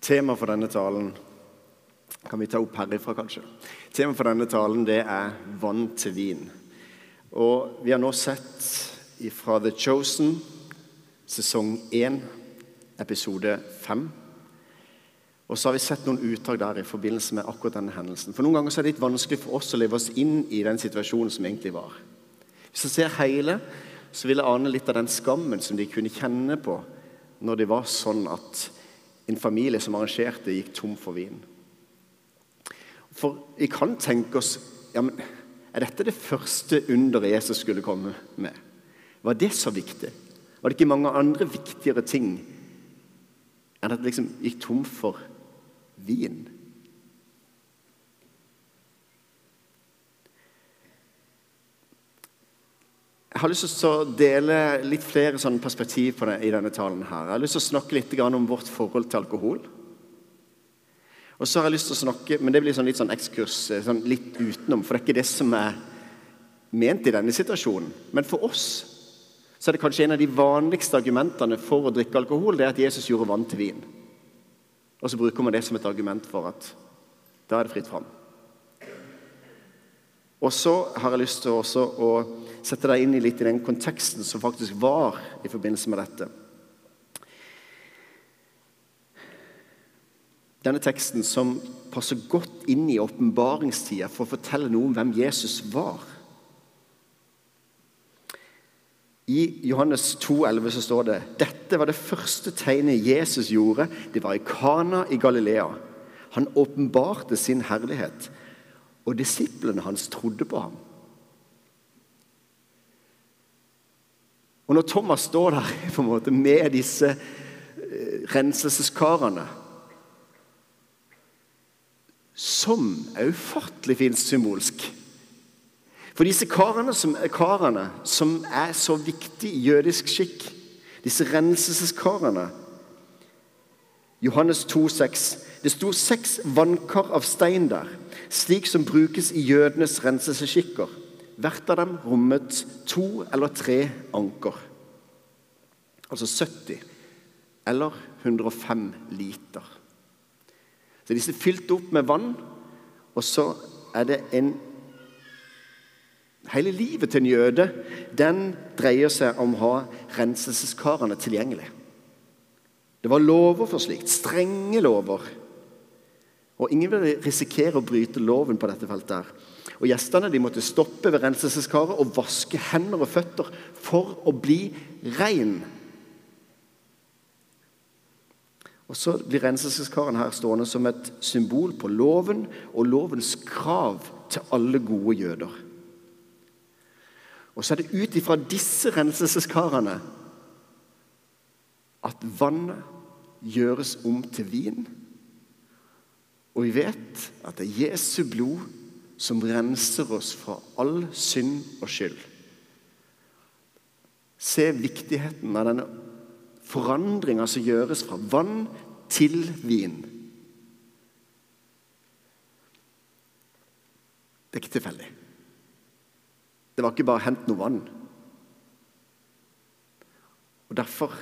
Tema for denne talen kan vi ta opp herifra, kanskje. Tema for denne talen det er vann til vin. Og Vi har nå sett fra The Chosen, sesong 1, episode 5. Og så har vi sett noen uttak der i forbindelse med akkurat denne hendelsen. For Noen ganger er det litt vanskelig for oss å leve oss inn i den situasjonen som egentlig var. Hvis jeg ser hele, så vil jeg ane litt av den skammen som de kunne kjenne på når det var sånn at en familie som arrangerte, gikk tom for vin. For vi kan tenke oss ja, men Er dette det første underet Jesus skulle komme med? Var det så viktig? Var det ikke mange andre viktigere ting enn at det liksom gikk tom for vin? Har lyst til å dele litt flere sånne perspektiv på det i denne talen. her. Jeg har lyst til å snakke litt om vårt forhold til alkohol. Og så har jeg lyst til å snakke, Men det blir sånn litt sånn ekskurs, eh, sånn litt utenom, for det er ikke det som er ment i denne situasjonen. Men for oss så er det kanskje en av de vanligste argumentene for å drikke alkohol, det er at Jesus gjorde vann til vin. Og så bruker man det som et argument for at da er det fritt fram. Og så har jeg lyst til også å sette deg inn i litt i den konteksten som faktisk var i forbindelse med dette. Denne teksten som passer godt inn i åpenbaringstida for å fortelle noe om hvem Jesus var. I Johannes 2,11 så står det dette var det første tegnet Jesus gjorde. Det var i Kana i Galilea. Han åpenbarte sin herlighet, og disiplene hans trodde på ham. Og når Thomas står der på en måte med disse eh, renselseskarene Som er ufattelig fint symbolsk. For disse karene som, karene som er så viktige i jødisk skikk, disse renselseskarene Johannes 2, 6. Det sto seks vannkar av stein der, slik som brukes i jødenes renselsesskikker. Hvert av dem rommet to eller tre anker. Altså 70 eller 105 liter. Så disse er fylt opp med vann, og så er det en Hele livet til en jøde den dreier seg om å ha renselseskarene tilgjengelig. Det var lover for slikt. Strenge lover. Og ingen ville risikere å bryte loven på dette feltet. her. Og Gjestene de måtte stoppe ved renselseskaret og vaske hender og føtter for å bli rein. Og Så blir renselseskaren her stående som et symbol på loven og lovens krav til alle gode jøder. Og så er det ut ifra disse renselseskarene at vannet gjøres om til vin. Og vi vet at det er Jesu blod som renser oss fra all synd og skyld. Se viktigheten av denne forandringa som gjøres fra vann til vin. Det er ikke tilfeldig. Det var ikke bare 'hent noe vann'. Og Derfor,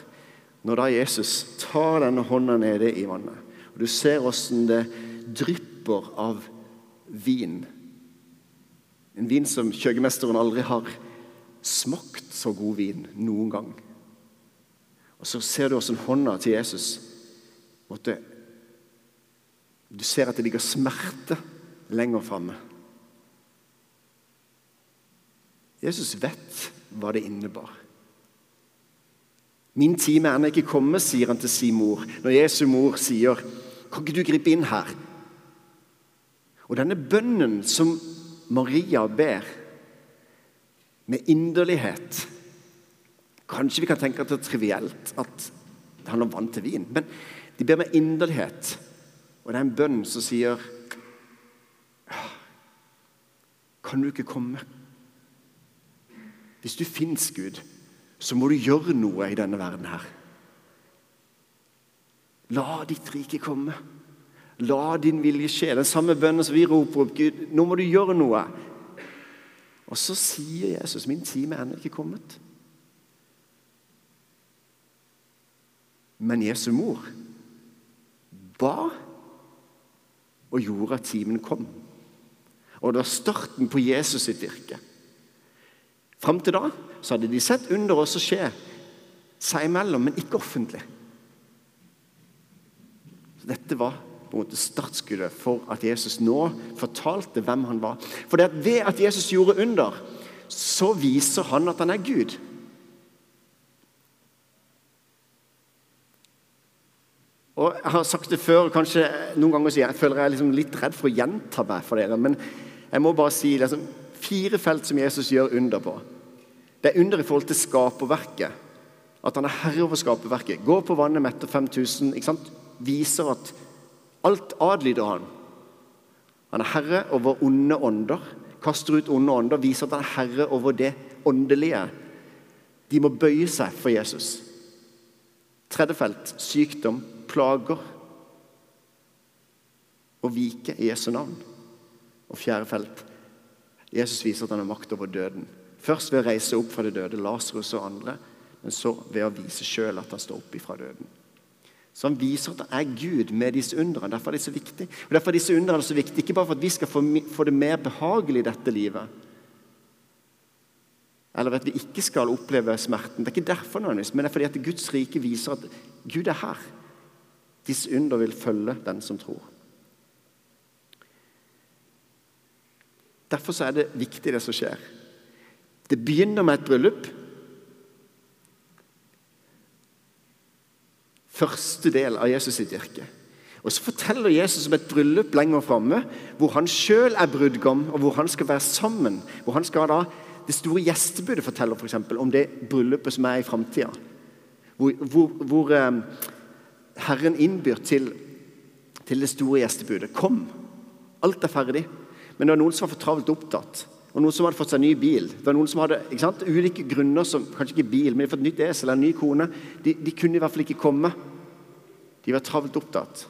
når da Jesus tar denne hånda nede i vannet, og du ser åssen det drypper av vin en vin som kjøkkenmesteren aldri har smakt så god vin noen gang. Og så ser du hvordan hånda til Jesus måtte, Du ser at det ligger smerte lenger framme. Jesus vet hva det innebar. Min time er ennå ikke kommet, sier han til sin mor. Når Jesu mor sier, 'Kan ikke du gripe inn her?' Og denne bønnen som Maria ber med inderlighet Kanskje vi kan tenke at det er trivielt at det handler om vann til vin. Men de ber med inderlighet. Og det er en bønn som sier Kan du ikke komme? Hvis du fins, Gud, så må du gjøre noe i denne verden her. La ditt rike komme. La din vilje skje. Den samme bønnen som vi roper opp. Gud, nå må du gjøre noe. Og så sier Jesus, min time er ennå ikke kommet. Men Jesu mor ba og gjorde at timen kom. Og det var starten på Jesus sitt virke. Fram til da så hadde de sett under også skje seg imellom, men ikke offentlig. Så dette var startskuddet for at Jesus nå fortalte hvem han var. For det at ved at Jesus gjorde under, så viser han at han er Gud. Og Jeg har sagt det før, kanskje noen ganger sier jeg føler jeg liksom litt redd for å gjenta meg for dere. Men jeg må bare si liksom, fire felt som Jesus gjør under på. Det er under i forhold til skaperverket. At han er herre over skaperverket. Går på vannet, metter 5000. ikke sant? Viser at alt adlyder han. Han er herre over onde ånder. Kaster ut onde ånder. Viser at han er herre over det åndelige. De må bøye seg for Jesus. Tredje felt sykdom, plager og vike i Jesu navn. Og fjerde felt Jesus viser at han har makt over døden. Først ved å reise opp fra det døde, Lasarus og andre, men så ved å vise sjøl at han står opp ifra døden. Han viser at det er Gud med disse undrene. Derfor er de så viktige. Og derfor er disse undrene så viktige, Ikke bare for at vi skal få det mer behagelig i dette livet, eller at vi ikke skal oppleve smerten. Det er ikke derfor, nødvendigvis, men det er fordi at Guds rike viser at Gud er her. Disse under vil følge den som tror. Derfor er det viktig, det som skjer. Det begynner med et bryllup. Første del av Jesus sitt virke. Og Så forteller Jesus om et bryllup lenger framme, hvor han sjøl er brudgom, og hvor han skal være sammen. Hvor han skal da, Det store gjestebudet forteller for eksempel, om det bryllupet som er i framtida. Hvor, hvor, hvor eh, Herren innbyr til, til det store gjestebudet. Kom! Alt er ferdig. Men det var noen som var for travelt opptatt. Og noen som hadde fått seg ny bil. Det var noen som hadde sant, ulike grunner, som, kanskje ikke bil, men de hadde fått nytt esel eller en ny kone. De, de, kunne i hvert fall ikke komme. De var travelt opptatt.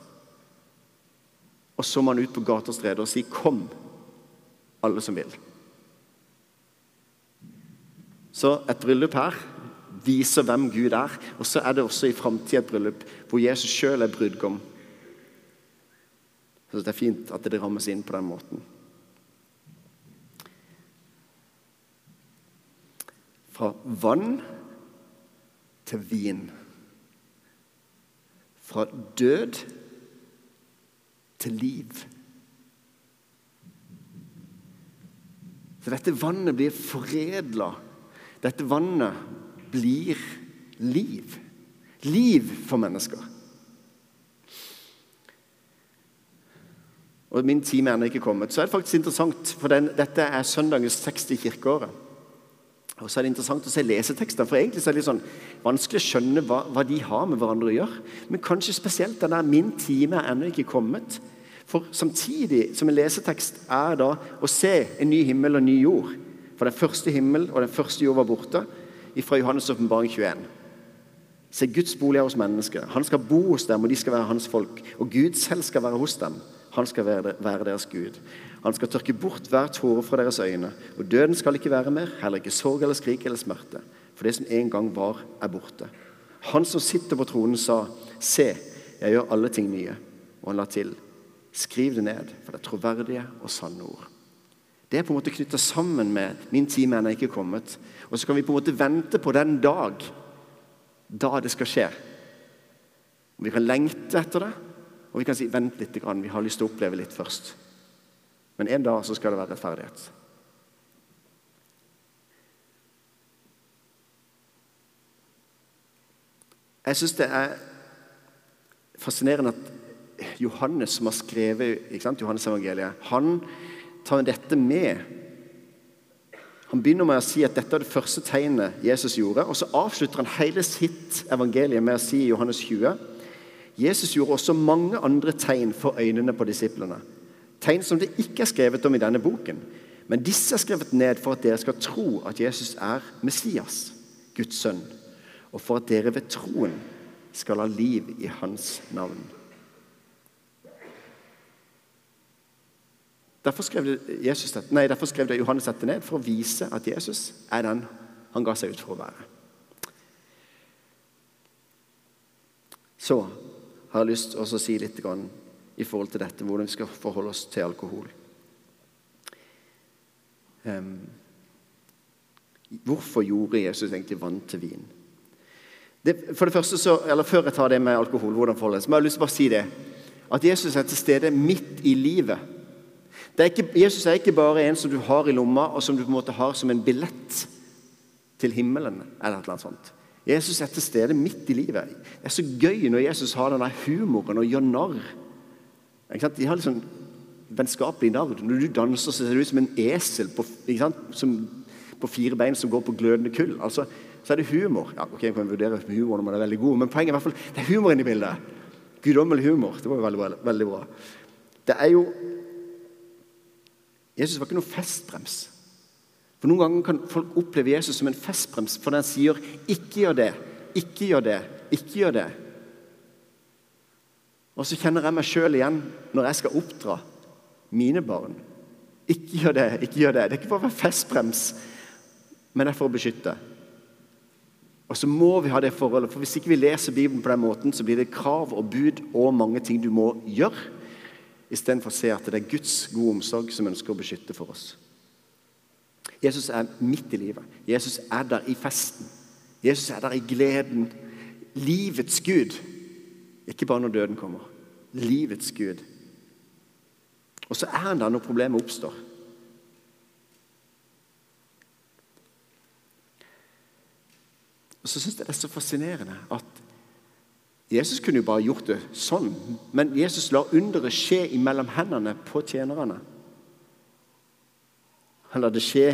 Og så må han ut på gater og streder og si 'kom, alle som vil'. Så et bryllup her viser hvem Gud er. Og så er det også i framtida et bryllup hvor Jesus sjøl er brudgom. Så det er fint at det rammes inn på den måten. Fra vann til vin. Fra død til liv. Så dette vannet blir foredla. Dette vannet blir liv. Liv for mennesker. Og min time er ennå ikke kommet. Så er det faktisk interessant, for den, dette er søndagens tekst i kirkeåret. Og så er det interessant å se lesetekster, for egentlig er det litt sånn vanskelig å skjønne hva, hva, de har med hverandre å gjøre. Men kanskje spesielt den der 'min time er ennå ikke kommet'. For samtidig som en lesetekst er da å se en ny himmel og en ny jord. For den første himmel og den første jord var borte fra Johannes' åpenbaring 21. Se, Guds bolig er hos mennesker. Han skal bo hos dem, og de skal være hans folk. Og Gud selv skal være hos dem. Han skal være deres Gud. Han skal tørke bort hver tåre fra deres øyne. Og døden skal ikke være mer, heller ikke sorg eller skrik eller smerte. For det som en gang var, er borte. Han som sitter på tronen, sa, Se, jeg gjør alle ting nye. Og han la til, Skriv det ned, for det er troverdige og sanne ord. Det er på en måte knytta sammen med 'min time er ennå ikke kommet'. Og så kan vi på en måte vente på den dag da det skal skje. Vi kan lengte etter det, og vi kan si 'vent litt, vi har lyst til å oppleve litt først'. Men en dag så skal det være rettferdighet. Jeg syns det er fascinerende at Johannes, som har skrevet Johannes evangeliet, han tar dette med. Han begynner med å si at dette er det første tegnet Jesus gjorde. Og så avslutter han hele sitt evangelium med å si i Johannes 20 Jesus gjorde også mange andre tegn for øynene på disiplene. Tegn som det ikke er skrevet om i denne boken. Men disse er skrevet ned for at dere skal tro at Jesus er Messias, Guds sønn, og for at dere ved troen skal ha liv i hans navn. Derfor skrev, Jesus, nei, derfor skrev det Johannes dette ned, for å vise at Jesus er den han ga seg ut for å være. Så har jeg lyst til å si litt i forhold til dette, hvordan vi skal forholde oss til alkohol. Um, hvorfor gjorde Jesus egentlig vann til vin? Det, for det første så, eller Før jeg tar det med alkohol, hvordan forholdes, må jeg lyst til å bare si det. At Jesus er til stede midt i livet. Er ikke, Jesus er ikke bare en som du har i lomma, og som du på en måte har som en billett til himmelen. eller noe sånt. Jesus er til stede midt i livet. Det er så gøy når Jesus har denne humoren og gjør narr. De har liksom vennskapelig navn. Når du danser, så ser du ut som en esel på, som, på fire bein som går på glødende kull. Altså, så er det humor. Ja, ok, Jeg kan vurdere humor når man er veldig god, men poenget er i hvert fall, det er humor inni bildet. Guddommelig humor. Det var jo veldig, veldig bra. Det er jo Jesus var ikke noen festbrems. For Noen ganger kan folk oppleve Jesus som en festbrems fordi han sier 'ikke gjør det', 'ikke gjør det', 'ikke gjør det'. Og så kjenner jeg meg sjøl igjen når jeg skal oppdra mine barn. Ikke gjør det, ikke gjør det. Det er ikke for å være festbrems, men det er for å beskytte. Og så må vi ha det forholdet, for Hvis ikke vi leser Bibelen på den måten, så blir det krav og bud og mange ting du må gjøre, istedenfor å se at det er Guds gode omsorg som ønsker å beskytte for oss. Jesus er midt i livet. Jesus er der i festen. Jesus er der i gleden. Livets Gud. Ikke bare når døden kommer. Livets Gud. Og så er han der når problemet oppstår. Og så syns jeg det er så fascinerende at Jesus kunne jo bare gjort det sånn, men Jesus lar underet skje imellom hendene på tjenerne. Han lar det skje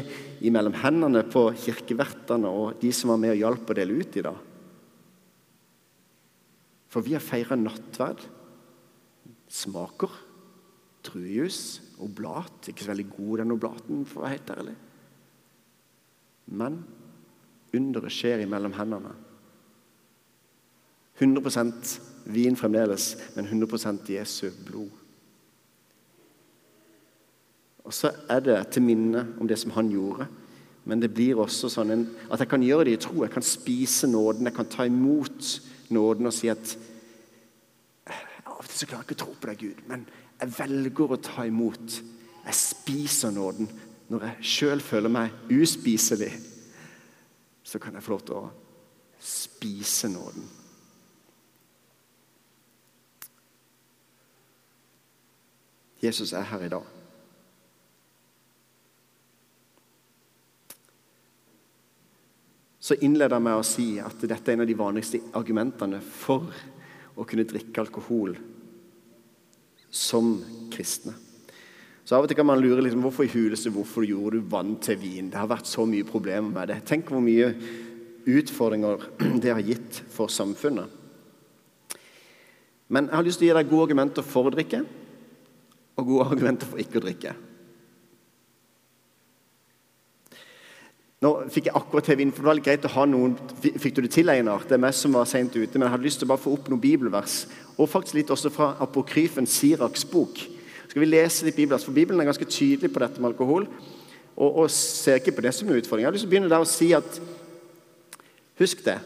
imellom hendene på kirkevertene og de som var med og hjalp å dele ut i dag. For vi har feira nattverd. Smaker. Truejus. Oblat. Ikke så veldig god den oblaten, for å være helt ærlig. Men Underet skjer imellom hendene. 100% vin fremdeles, men 100% Jesu blod. Og så er det til minne om det som han gjorde. Men det blir også sånn at jeg kan gjøre det i tro. Jeg kan spise nåden, jeg kan ta imot nåden og si at Av og til så klarer jeg ikke å tro på deg, Gud, men jeg velger å ta imot. Jeg spiser nåden når jeg sjøl føler meg uspiselig så kan jeg få lov til å spise nåden. Jesus er her i dag. Så innleder jeg med å si at dette er en av de vanligste argumentene for å kunne drikke alkohol som kristne. Så av og til kan man lure liksom, hvorfor i huleste, hvorfor gjorde du vann til vin. Det har vært så mye problemer med det. Tenk hvor mye utfordringer det har gitt for samfunnet. Men jeg har lyst til å gi deg gode argumenter for å drikke, og gode argumenter for ikke å drikke. Nå fikk jeg akkurat TV inn, for det var litt greit å ha noen Fikk du det til, Einar? Det er meg som var sent ute, men jeg hadde lyst til å bare få opp noen bibelvers. Og faktisk litt også fra apokryfen Siraks bok. Skal vi lese litt bibelvers? For Bibelen er ganske tydelig på dette med alkohol. Og, og ser ikke på det som en utfordring. Jeg har lyst til å begynne der å si at Husk det.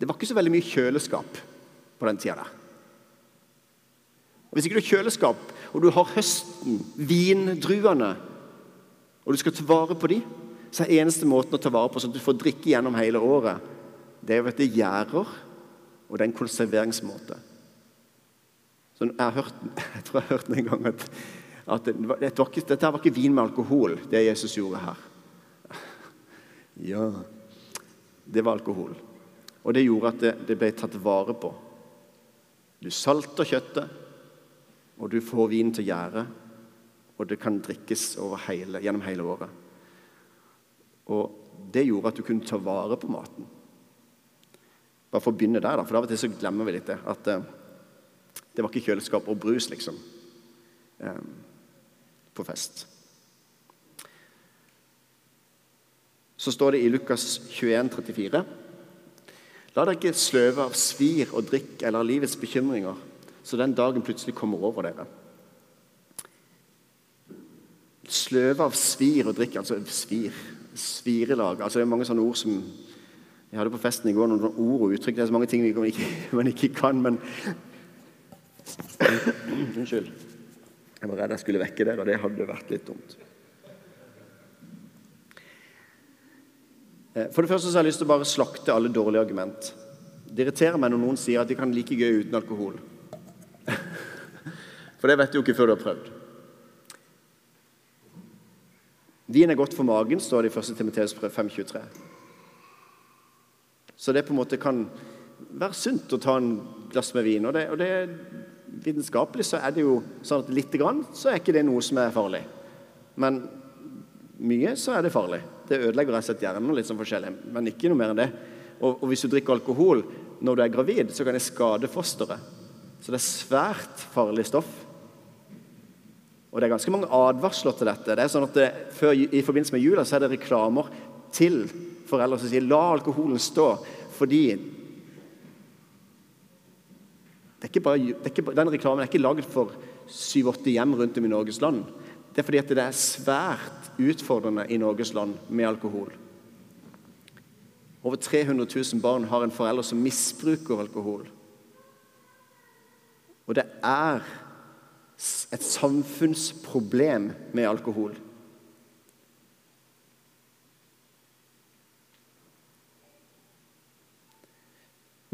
Det var ikke så veldig mye kjøleskap på den tida der. Og Hvis ikke du har kjøleskap, og du har høsten, vindruene, og du skal ta vare på dem, så er eneste måten å ta vare på sånn at du får drikke gjennom hele året, det er jo at det gjærer, og det er en konserveringsmåte. Så jeg, hørt, jeg tror jeg har hørt en gang at, at det var, dette, var ikke, vin med alkohol, det Jesus gjorde her. Ja Det var alkohol. Og det gjorde at det, det ble tatt vare på. Du salter kjøttet, og du får vinen til gjære. Og det kan drikkes hele, gjennom hele året. Og det gjorde at du kunne ta vare på maten. Bare for å begynne der, da, for av og til så glemmer vi litt det. at eh, det var ikke kjøleskap og brus, liksom, eh, på fest. Så står det i Lukas 21, 34. La dere ikke sløve av svir og drikk eller av livets bekymringer, så den dagen plutselig kommer over dere. Sløve av svir og drikk, altså svir, svirelag altså Det er mange sånne ord som Jeg hadde på festen i går noen ord og uttrykk. Det er så mange ting man ikke, man ikke kan. Men Unnskyld. Jeg var redd jeg skulle vekke dere, og det hadde vært litt dumt. Eh, for det første så har jeg lyst til å bare slakte alle dårlige argument. Det irriterer meg når noen sier at de kan like gøy uten alkohol. For det vet du jo ikke før du har prøvd. Vin er godt for magen, står det i 1. Timoteus 5,23. Så det på en måte kan være sunt å ta en glass med vin. Og det, og det vitenskapelig så er det jo sånn at lite grann så er ikke det noe som er farlig. Men mye så er det farlig. Det ødelegger rett og slett hjernen litt sånn forskjellig, men ikke noe mer enn det. Og, og, hvis du drikker alkohol når du er gravid, så kan det skade fosteret. Så det er svært farlig stoff. Og det er ganske mange advarsler til dette. Det er sånn at det, før, I forbindelse med jula så er det reklamer til foreldre som sier 'la alkoholen stå', fordi bare, ikke, Den reklamen er ikke laget for syv-åtte hjem rundt om i Norges land. Det er fordi at det er svært utfordrende i Norges land med alkohol. Over 300 000 barn har en forelder som misbruker alkohol. Og det er et samfunnsproblem med alkohol.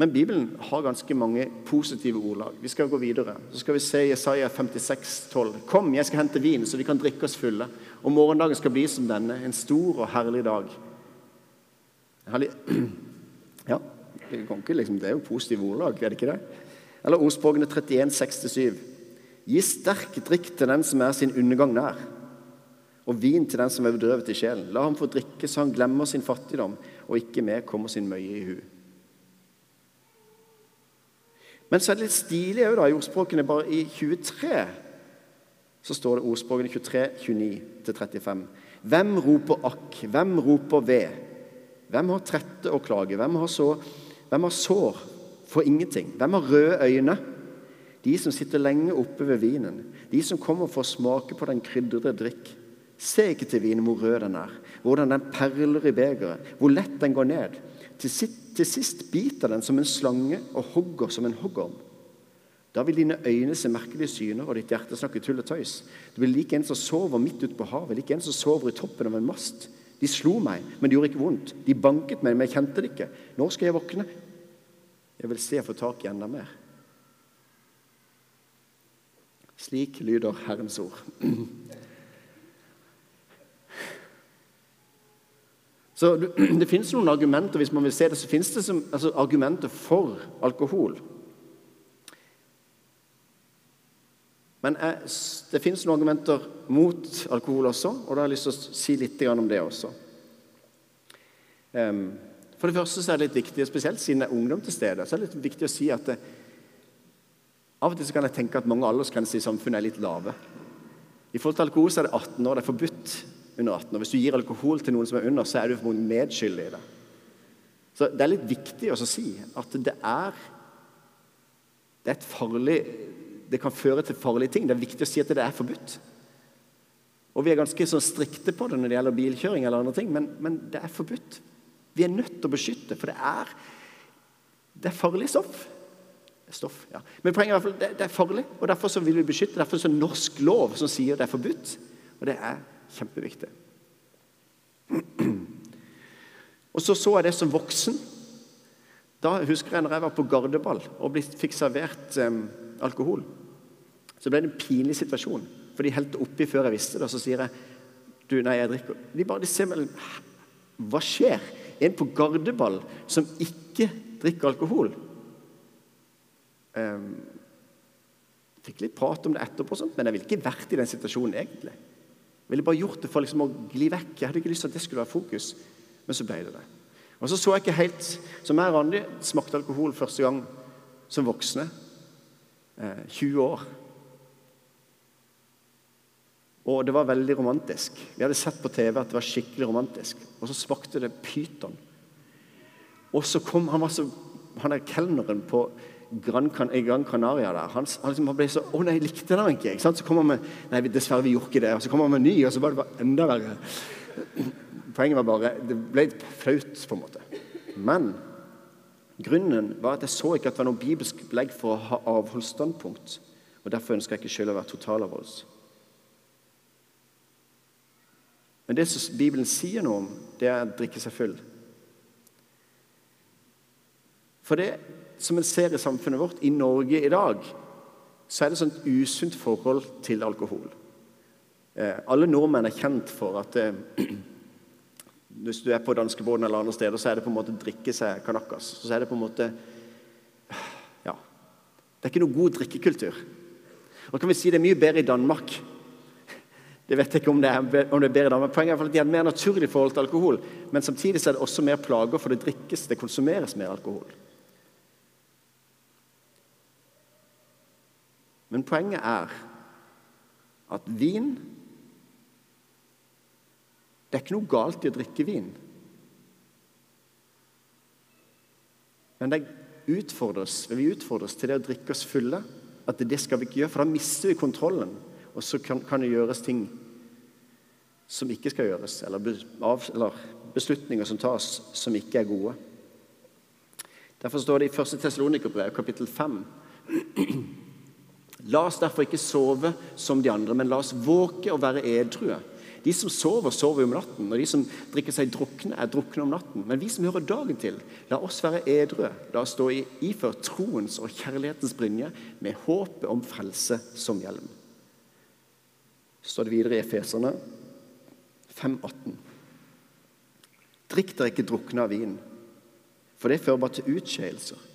Men Bibelen har ganske mange positive ordlag. Vi skal gå videre. Så skal vi se Jesaja 56, 12. Kom, jeg skal hente vin, så vi kan drikke oss fulle. Og morgendagen skal bli som denne, en stor og herlig dag. Ja, det, liksom, det er jo positive ordlag, er det ikke det? Eller ordspråkene 31, 6-7. Gi sterk drikk til den som er sin undergang nær, og vin til den som er bedrøvet i sjelen. La ham få drikke så han glemmer sin fattigdom, og ikke mer kommer sin møye i hu. Men så er det litt stilig òg, i ordspråkene bare i 23 så står det ordspråkene 23, 29-35. Hvem roper akk? Hvem roper ved? Hvem har trette og klage? Hvem har, så, hvem har sår for ingenting? Hvem har røde øyne? De som sitter lenge oppe ved vinen. De som kommer for å smake på den krydrede drikk. Se ikke til vinen hvor rød den er, hvordan den perler i begeret, hvor lett den går ned. Til, sist, til sist biter den som en slange og hogger som en hoggorm. Da vil dine øyne se merkelige syner, og ditt hjerte snakke tull og tøys. Du blir like en som sover midt ute på havet, like en som sover i toppen av en mast. De slo meg, men det gjorde ikke vondt. De banket meg, men jeg kjente det ikke. Når skal jeg våkne? Jeg vil se og få tak i enda mer. Slik lyder Herrens ord. Så Det finnes noen argumenter hvis man vil se det, så finnes det som, altså, argumenter for alkohol. Men jeg, det finnes noen argumenter mot alkohol også, og da har jeg lyst til å si litt om det også. Um, for det første så er det litt viktig, spesielt siden det er ungdom til stede, så er det litt viktig å si at det, av og til så kan jeg tenke at mange aldersgrenser i samfunnet er litt lave. I forhold til alkohol så er det 18 år. Det er forbudt under 18. år. Hvis du gir alkohol til noen som er under, så er du medskyldig i det. Så Det er litt viktig å si at det er, det er et farlig Det kan føre til farlige ting. Det er viktig å si at det er forbudt. Og Vi er ganske sånn strikte på det når det gjelder bilkjøring, eller andre ting, men, men det er forbudt. Vi er nødt til å beskytte, for det er, det er farlig stoff. Stoff, ja. Men poenget er i hvert fall, det, det er farlig, og derfor så vil vi beskytte. Derfor er det norsk lov som sier det er forbudt. Og det er Kjempeviktig. Og så så jeg det som voksen. Da husker jeg når jeg var på gardeball og fikk servert um, alkohol. Så ble det en pinlig situasjon, for de helte oppi før jeg visste det. Og så sier jeg du, nei, jeg drikker. De bare de ser mellom Hva skjer? En på gardeball som ikke drikker alkohol. Um, fikk litt prat om det etterpå, men jeg ville ikke vært i den situasjonen egentlig. Jeg ville bare gjort det for liksom å gli vekk. Jeg hadde ikke lyst til at det skulle være fokus. Men så ble det det. Og så så jeg ikke helt Som jeg og Randi smakte alkohol første gang som voksne. Eh, 20 år. Og det var veldig romantisk. Vi hadde sett på TV at det var skikkelig romantisk. Og så smakte det pyton. Og så kom han var så, han er kelneren på Gran, i Gran Canaria der. Han, han, liksom, ble så 'Å nei, likte den ikke.' ikke sant? Så kommer han med 'Nei, dessverre, vi gjorde ikke det.' Og så kommer han med ny, og så var det bare enda verre. Poenget var bare Det ble flaut, på en måte. Men grunnen var at jeg så ikke at det var noe bibelsk belegg for å ha avholdsstandpunkt Og Derfor ønsker jeg ikke selv å være totalavholds. Men det som Bibelen sier noe om, det er å drikke seg full. For det som en ser i samfunnet vårt, i Norge i dag, så er det sånn et usunt forhold til alkohol. Eh, alle nordmenn er kjent for at eh, hvis du er på danskebåten eller andre steder, så er det på en måte drikke seg kanakkas. Så er det på en måte Ja. Det er ikke noe god drikkekultur. Og kan vi si det er mye bedre i Danmark. Det vet jeg ikke om det er, om det er bedre i Danmark. Poenget er at de har et mer naturlig forhold til alkohol. Men samtidig er det også mer plager, for det drikkes, det konsumeres mer alkohol. Men poenget er at vin det er ikke noe galt i å drikke vin. Men det utfordres, vi utfordres til det å drikke oss fulle. At det skal vi ikke gjøre, for da mister vi kontrollen. Og så kan, kan det gjøres ting som ikke skal gjøres, eller, av, eller, beslutninger som tas som ikke er gode. Derfor står det i 1. Tessalonikerbrev, kapittel 5 La oss derfor ikke sove som de andre, men la oss våke og være edrue. De som sover, sover om natten, og de som drikker seg drukne, er drukne om natten. Men vi som hører dagen til, la oss være edrue. La oss stå iført troens og kjærlighetens brynje med håpet om frelse som hjelm. Så står det videre i Efeserne 5,18. Drikk dere ikke drukne av vin, for det fører bare til utskeielser.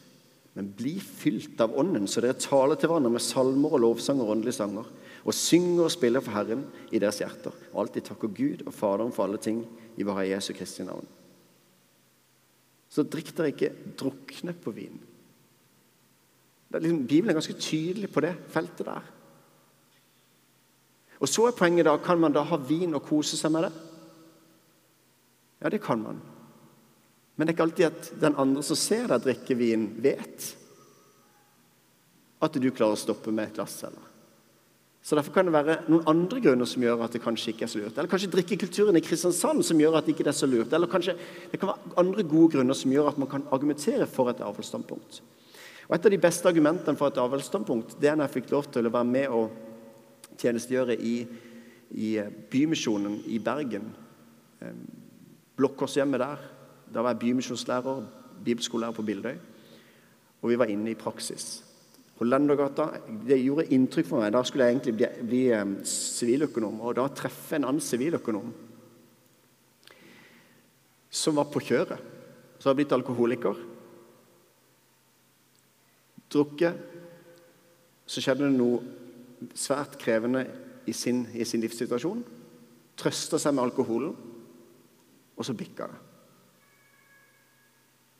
Men bli fylt av Ånden, så dere taler til hverandre med salmer og lovsanger og åndelige sanger og synger og spiller for Herren i deres hjerter. Og alltid takker Gud og Faderen for alle ting i vår Jesu Kristi navn. Så drikk dere ikke drukne på vin. Er liksom, Bibelen er ganske tydelig på det feltet der. Og så er poenget da, Kan man da ha vin og kose seg med det? Ja, det kan man. Men det er ikke alltid at den andre som ser deg drikke vin, vet at du klarer å stoppe med et glass. eller så Derfor kan det være noen andre grunner som gjør at det kanskje ikke er så lurt. Eller kanskje drikkekulturen i Kristiansand som gjør at det ikke er så lurt. Eller kanskje det kan være andre gode grunner som gjør at man kan argumentere for et avholdsstandpunkt. Og Et av de beste argumentene for et avholdsstandpunkt det er når jeg fikk lov til å være med og tjenestegjøre i, i Bymisjonen i Bergen. Blokkhjemmet der. Da var jeg bymisjonslærer, bibelskolelærer på Bildøy. Og vi var inne i praksis. Hollendergata det gjorde inntrykk for meg. Da skulle jeg egentlig bli, um, siviløkonom, og da treffe en annen siviløkonom som var på kjøret. Som har blitt alkoholiker. Drukket. Så skjedde det noe svært krevende i sin, i sin livssituasjon. Trøsta seg med alkoholen, og så bikka det.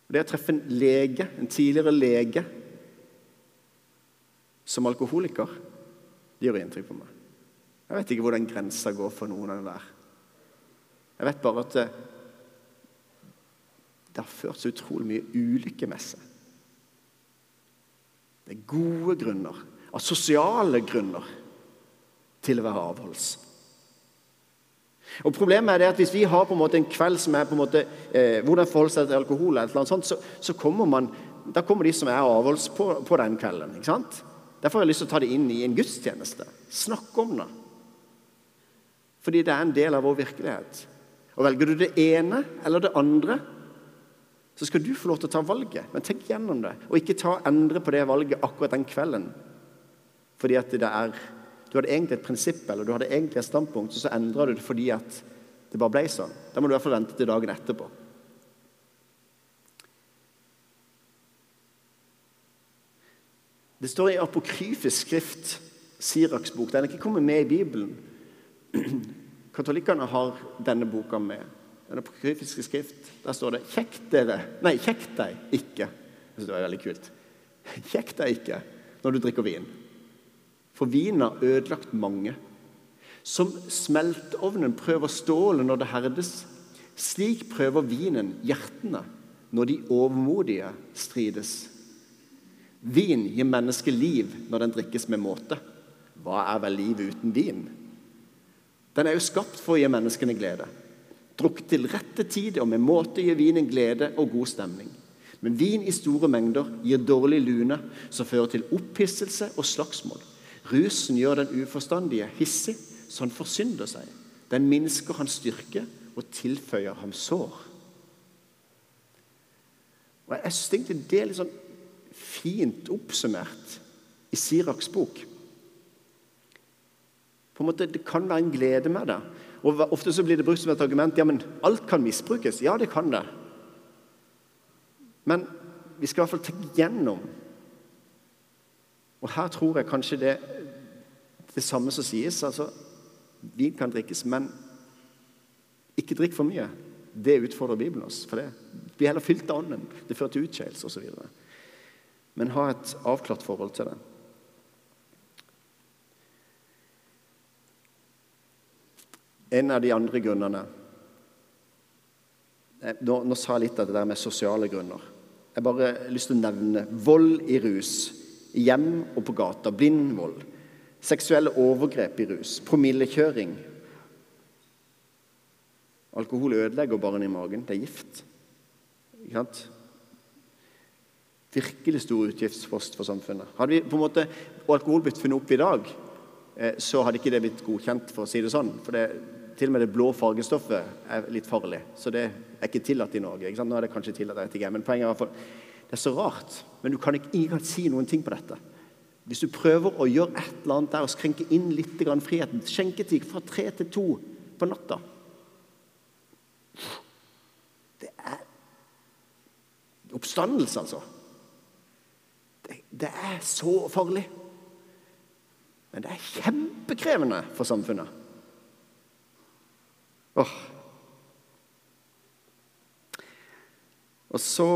Det å treffe en lege, en tidligere lege som alkoholiker, det gjør inntrykk på meg. Jeg vet ikke hvor den grensa går for noen av dem der. Jeg vet bare at det, det har ført så utrolig mye ulykke med seg. Det er gode grunner, av sosiale grunner, til å være avholds. Og Problemet er det at hvis vi har på en måte en kveld som er på en måte, eh, hvordan forholde seg til alkohol, eller noe sånt, så, så kommer man, da kommer de som er avholds, på, på den kvelden. ikke sant? Derfor har jeg lyst til å ta det inn i en gudstjeneste. Snakke om det. Fordi det er en del av vår virkelighet. Og Velger du det ene eller det andre, så skal du få lov til å ta valget. Men tenk gjennom det, og ikke ta endre på det valget akkurat den kvelden. Fordi at det er, Du hadde egentlig et prinsipp eller du hadde egentlig et standpunkt, og så endra du det fordi at det bare ble sånn. Da må du i hvert fall vente til dagen etterpå. Det står i apokryfisk skrift, Siraks bok. Den er ikke kommet med i Bibelen. Katolikkene har denne boka med. Den apokryfiske skrift. Der står det 'Kjekk dere Nei, kjekk deg ikke'. Jeg synes det var veldig kult. Kjekk deg ikke når du drikker vin. For vinen har ødelagt mange. Som smelteovnen prøver stålet når det herdes, slik prøver vinen hjertene når de overmodige strides. Vin gir mennesket liv når den drikkes med måte. Hva er vel livet uten vin? Den er jo skapt for å gi menneskene glede. Drukket til rette tid og med måte gir vinen glede og god stemning. Men vin i store mengder gir dårlig lune, som fører til opphisselse og slagsmål. Rusen gjør den uforstandige hissig, så han forsynder seg. Den minsker hans styrke og tilføyer ham sår. Og Jeg egentlig det er litt sånn fint oppsummert i Siraks bok. På en måte, Det kan være en glede med det. Og Ofte så blir det brukt som et argument ja, men alt kan misbrukes. Ja, det kan det. Men vi skal i hvert fall tenke gjennom. Og her tror jeg kanskje det det samme som sies. altså Vin kan drikkes, men ikke drikk for mye. Det utfordrer Bibelen oss. for det. Vi er heller fylt av Ånden. Det fører til utskeielse osv. Men ha et avklart forhold til det. En av de andre grunnene eh, nå, nå, sa jeg litt av det der med sosiale grunner. Jeg bare har lyst til å nevne vold i rus. Hjem og på gata. Blindvold. Seksuelle overgrep i rus. Promillekjøring. Alkohol ødelegger barn i magen. Det er gift. Ikke sant? Virkelig stor utgiftspost for samfunnet. Hadde vi på en måte alkohol blitt funnet opp i dag, eh, så hadde ikke det blitt godkjent, for å si det sånn. For det, til og med det blå fargestoffet er litt farlig. Så det er ikke tillatt i Norge. Nå er det kanskje tillatt, jeg vet ikke, men poenget er i hvert fall det er så rart. Men du kan ikke, ingen kan si noen ting på dette. Hvis du prøver å gjøre et eller annet der og skrenke inn litt friheten Skjenketid fra tre til to på natta. Det er oppstandelse, altså. Det, det er så farlig. Men det er kjempekrevende for samfunnet. Oh. Og så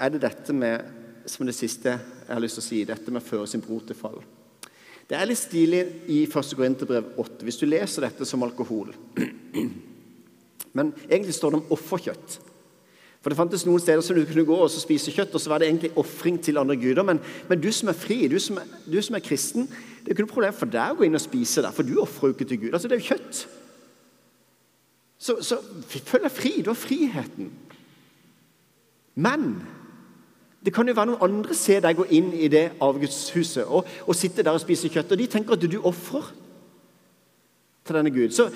er det dette med, som det siste jeg har lyst til å si, dette med å føre sin bror til fall. Det er litt stilig i 1. Korinterbrev 8 hvis du leser dette som alkohol. Men egentlig står det om offerkjøtt. For Det fantes noen steder som du kunne gå og spise kjøtt, og så var det egentlig ofring til andre guder. Men, men, du som er fri, du som er, du som er kristen, det er ikke noe problem for deg å gå inn og spise der, for du ofrer jo ikke til Gud. Altså, Det er jo kjøtt. Så, så følg deg fri. Du har friheten. Men det kan jo være noen andre se deg gå inn i det avgudshuset og, og sitte der og spise kjøtt, og de tenker at du ofrer til denne Gud. Så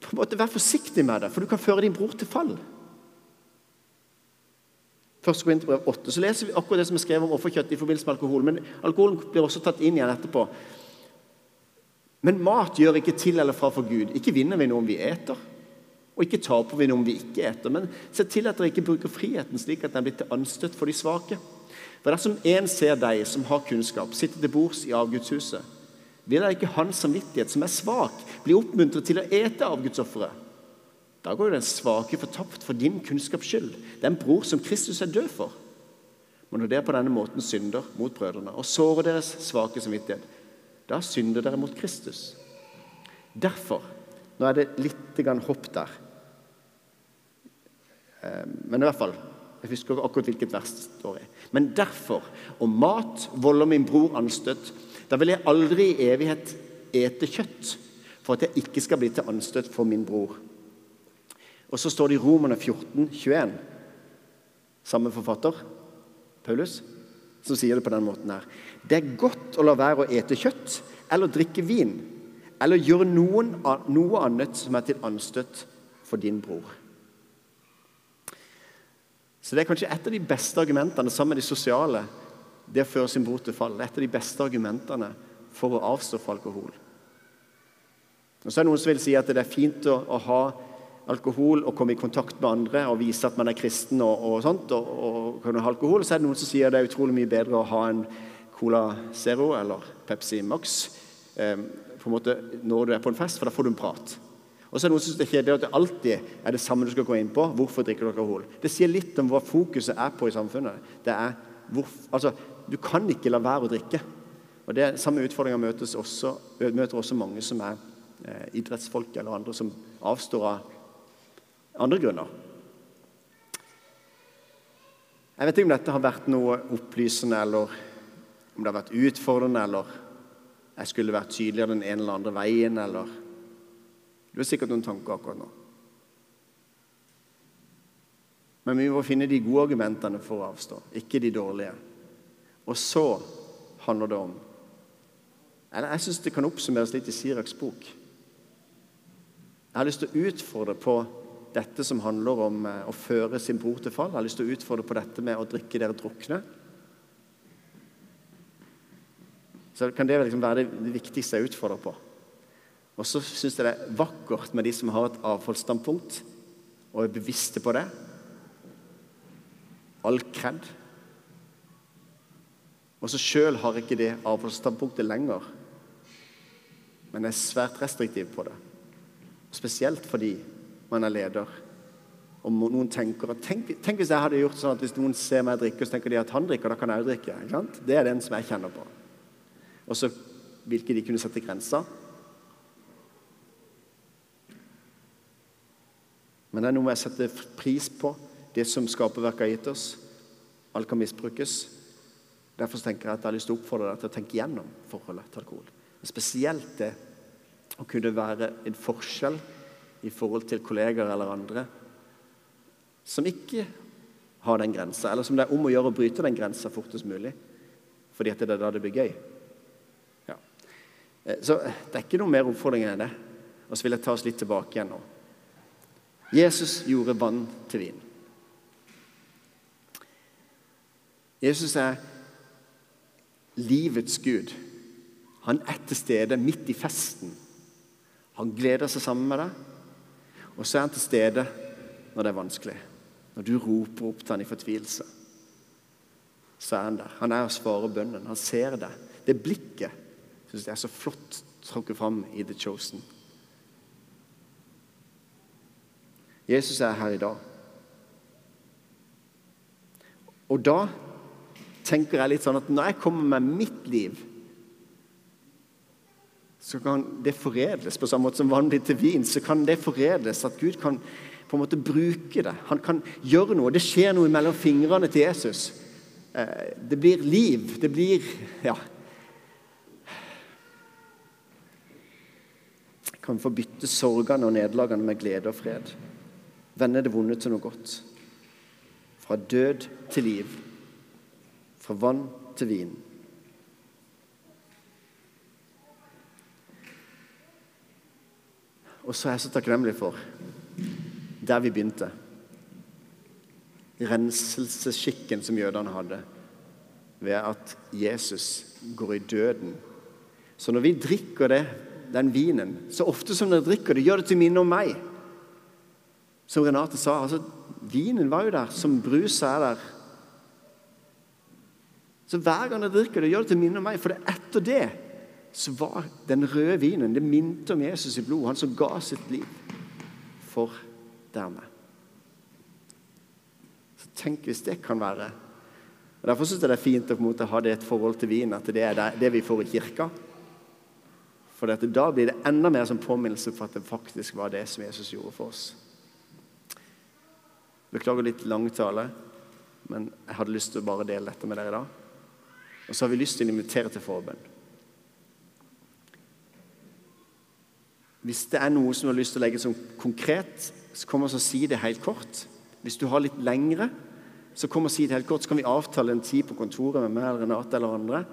på en måte vær forsiktig med det, for du kan føre din bror til fall. Først går inn til brev 8, så leser vi akkurat det som er skrevet om offerkjøtt i forbindelse med alkohol. Men alkoholen blir også tatt inn igjen etterpå. Men mat gjør ikke til eller fra for Gud. Ikke vinner vi noe om vi eter. Og ikke taper vi noe vi ikke eter, men se til at dere ikke bruker friheten slik at den blir til anstøt for de svake. For dersom en ser deg som har kunnskap, sitte til bords i avgudshuset, vil da ikke hans samvittighet, som er svak, bli oppmuntret til å ete avgudsofferet? Da går jo den svake fortapt for din kunnskaps skyld, den bror som Kristus er død for. Men når dere på denne måten synder mot brødrene og sårer deres svake samvittighet, da synder dere mot Kristus. Derfor Nå er det litt hopp der. Eh, men i hvert fall Jeg husker akkurat hvilket vers det står i. Men derfor, om mat volder min bror anstøt, da vil jeg aldri i evighet ete kjøtt, for at jeg ikke skal bli til anstøt for min bror. Og så står det i Romerne 14, 21, samme forfatter, Paulus, som sier det på den måten her. Det er godt å la være å ete kjøtt eller drikke vin eller gjøre noen, noe annet som er til anstøt for din bror. Så Det er kanskje et av de beste argumentene sammen med de sosiale det å føre sin bror til fall. Et av de beste argumentene for å avstå fra alkohol. Og så er det Noen som vil si at det er fint å, å ha alkohol og komme i kontakt med andre og vise at man er kristen og, og sånt, og, og kan ha alkohol. Så er det noen som sier at det er utrolig mye bedre å ha en Cola Zero eller Pepsi Max eh, på en måte når du er på en fest, for da får du en prat. Og så er det noen som synes det er kjedelig at det alltid er det samme du skal gå inn på. Hvorfor drikker du alkohol? Det sier litt om hva fokuset er på i samfunnet. Det er hvor, altså, Du kan ikke la være å drikke. Og det Samme utfordringer møter også, også mange som er eh, idrettsfolk eller andre som avstår av andre grunner. Jeg vet ikke om dette har vært noe opplysende, eller om det har vært utfordrende, eller jeg skulle vært tydeligere den ene eller andre veien, eller du har sikkert noen tanker akkurat nå. Men vi må finne de gode argumentene for å avstå, ikke de dårlige. Og så handler det om Eller jeg syns det kan oppsummeres litt i Siraks bok. Jeg har lyst til å utfordre på dette som handler om eh, å føre sin bror til fall. Jeg har lyst til å utfordre på dette med å drikke dere drukne. Så kan det liksom være det viktigste jeg utfordrer på. Og så syns jeg det er vakkert med de som har et avfallsstandpunkt og er bevisste på det. All kred. Og så sjøl har ikke det avfallsstandpunktet lenger, men er svært restriktiv på det. Spesielt fordi man er leder. Og noen tenker at, tenk, tenk, hvis jeg hadde gjort sånn at hvis noen ser meg drikke, så tenker de at han drikker, da kan jeg òg drikke. Det er den som jeg kjenner på. Og så hvilke de kunne sette grenser. Men det er noe med å sette pris på det som skaperverket har gitt oss. Alt kan misbrukes. Derfor tenker jeg at jeg har lyst til å oppfordre deg til å tenke gjennom forholdet til alkohol. Spesielt det å kunne være en forskjell i forhold til kollegaer eller andre som ikke har den grensa, eller som det er om å gjøre å bryte den grensa fortest mulig. Fordi at det er da det blir gøy. Eh, så det er ikke noe mer oppfordring enn det. Og så vil jeg ta oss litt tilbake igjen nå. Jesus gjorde vann til vin. Jesus er livets gud. Han er til stede midt i festen. Han gleder seg sammen med deg. Og så er han til stede når det er vanskelig. Når du roper opp til han i fortvilelse, så er han der. Han er og svarer bønnen. Han ser det. Det blikket syns det er så flott trukket fram i The Chosen. Jesus er her i dag. Og da tenker jeg litt sånn at når jeg kommer med mitt liv så kan det foredles på samme måte som vann blir til vin. så kan det foredles, At Gud kan på en måte bruke det. Han kan gjøre noe. Det skjer noe mellom fingrene til Jesus. Eh, det blir liv. Det blir Ja. Kan vi få bytte sorgene og nederlagene med glede og fred. Vende det vonde til noe godt. Fra død til liv. Fra vann til vin. Og så er jeg så takknemlig for der vi begynte. Renselsesskikken som jødene hadde ved at Jesus går i døden. Så når vi drikker det, den vinen, så ofte som dere drikker det, gjør det til minne om meg. Som Renate sa, altså, vinen var jo der, som bruset er der. Så hver gang dere drikker det, gjør det til minne om meg, for er etter det så var den røde vinen Det minte om Jesus i blod, han som ga sitt liv for dermed. Så Tenk hvis det kan være og Derfor syns jeg det er fint å på en måte ha det et forhold til vin, at det er det vi får i kirka. For da blir det enda mer som påminnelse for at det faktisk var det som Jesus gjorde for oss. Beklager litt lang tale, men jeg hadde lyst til å bare dele dette med dere i dag. Og så har vi lyst til å invitere til forbønn. Hvis det er noe som du har lyst til å legge som konkret, så kom og si det helt kort. Hvis du har litt lengre, så kom og si det helt kort. Så kan vi avtale en tid på kontoret med meg eller Renate eller andre.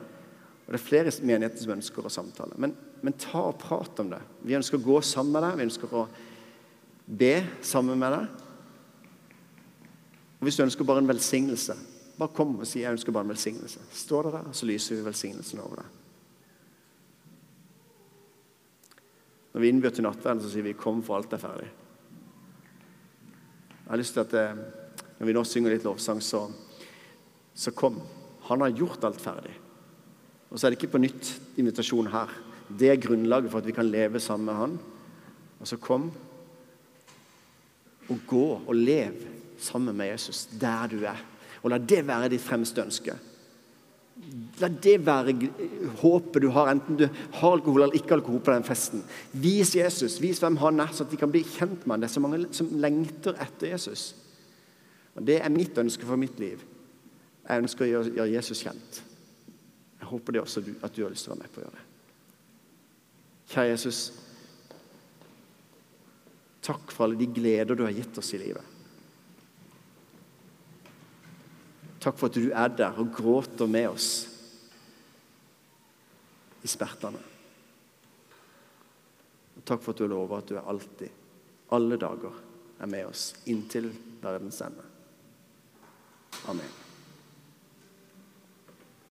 Og Det er flere menigheter som ønsker å samtale. Men, men, ta og prat om det. Vi ønsker å gå sammen med deg. Vi ønsker å be sammen med deg. Og Hvis du ønsker bare en velsignelse, bare kom og si 'jeg ønsker bare en velsignelse'. Står det der, så lyser vi velsignelsen over deg. Når vi innbyr til nattverden, så sier vi 'Kom, for alt er ferdig'. Jeg har lyst til at eh, Når vi nå synger litt lovsang, så, så kom. Han har gjort alt ferdig. Og så er det ikke på nytt invitasjon her. Det er grunnlaget for at vi kan leve sammen med han. Og så kom og gå og lev sammen med Jesus der du er. Og la det være ditt fremste ønske. La det være håpet du har, enten du har alkohol eller ikke alkohol på den festen. Vis Jesus, vis hvem han er, så at de kan bli kjent med han. Det er så mange som lengter etter Jesus. Og Det er mitt ønske for mitt liv. Jeg ønsker å gjøre Jesus kjent. Jeg håper det også at du har lyst til å være med på å gjøre det. Kjære Jesus. Takk for alle de gleder du har gitt oss i livet. Takk for at du er der og gråter med oss i smertene. takk for at du lover at du er alltid, alle dager, er med oss inntil verdens ende. Amen.